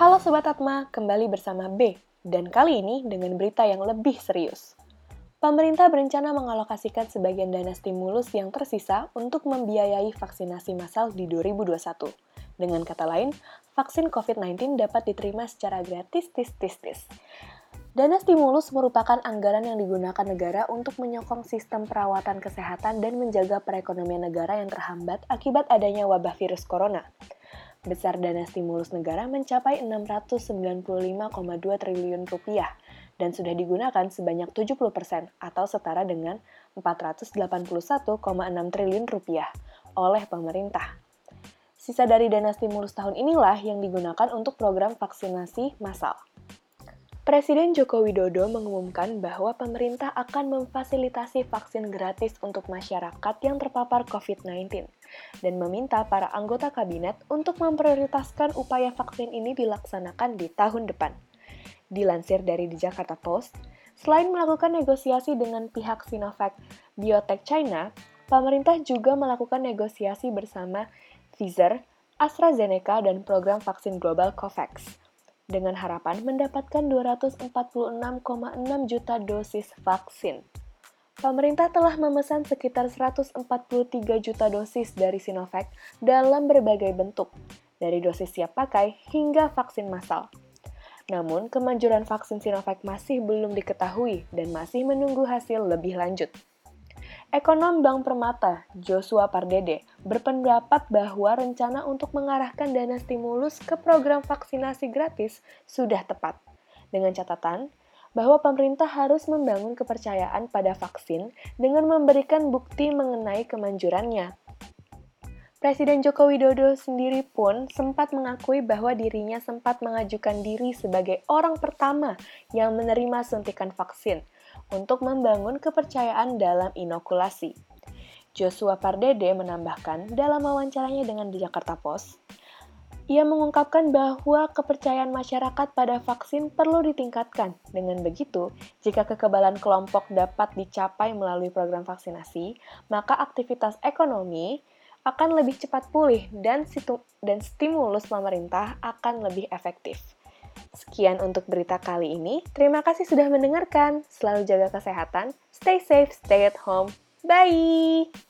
Halo Sobat Atma, kembali bersama B, dan kali ini dengan berita yang lebih serius. Pemerintah berencana mengalokasikan sebagian dana stimulus yang tersisa untuk membiayai vaksinasi massal di 2021. Dengan kata lain, vaksin COVID-19 dapat diterima secara gratis tis tis tis. Dana stimulus merupakan anggaran yang digunakan negara untuk menyokong sistem perawatan kesehatan dan menjaga perekonomian negara yang terhambat akibat adanya wabah virus corona besar dana stimulus negara mencapai 695,2 triliun rupiah dan sudah digunakan sebanyak 70% atau setara dengan 481,6 triliun rupiah oleh pemerintah. Sisa dari dana stimulus tahun inilah yang digunakan untuk program vaksinasi massal. Presiden Joko Widodo mengumumkan bahwa pemerintah akan memfasilitasi vaksin gratis untuk masyarakat yang terpapar COVID-19 dan meminta para anggota kabinet untuk memprioritaskan upaya vaksin ini dilaksanakan di tahun depan. Dilansir dari di Jakarta Post, selain melakukan negosiasi dengan pihak Sinovac Biotech China, pemerintah juga melakukan negosiasi bersama Pfizer, AstraZeneca, dan program vaksin global COVAX dengan harapan mendapatkan 246,6 juta dosis vaksin. Pemerintah telah memesan sekitar 143 juta dosis dari Sinovac dalam berbagai bentuk, dari dosis siap pakai hingga vaksin massal. Namun, kemanjuran vaksin Sinovac masih belum diketahui dan masih menunggu hasil lebih lanjut. Ekonom Bank Permata, Joshua Pardede, berpendapat bahwa rencana untuk mengarahkan dana stimulus ke program vaksinasi gratis sudah tepat. Dengan catatan bahwa pemerintah harus membangun kepercayaan pada vaksin dengan memberikan bukti mengenai kemanjurannya. Presiden Joko Widodo sendiri pun sempat mengakui bahwa dirinya sempat mengajukan diri sebagai orang pertama yang menerima suntikan vaksin – untuk membangun kepercayaan dalam inokulasi. Joshua Pardede menambahkan dalam wawancaranya dengan The Jakarta Post, ia mengungkapkan bahwa kepercayaan masyarakat pada vaksin perlu ditingkatkan. Dengan begitu, jika kekebalan kelompok dapat dicapai melalui program vaksinasi, maka aktivitas ekonomi akan lebih cepat pulih dan, dan stimulus pemerintah akan lebih efektif. Sekian untuk berita kali ini. Terima kasih sudah mendengarkan. Selalu jaga kesehatan. Stay safe, stay at home. Bye!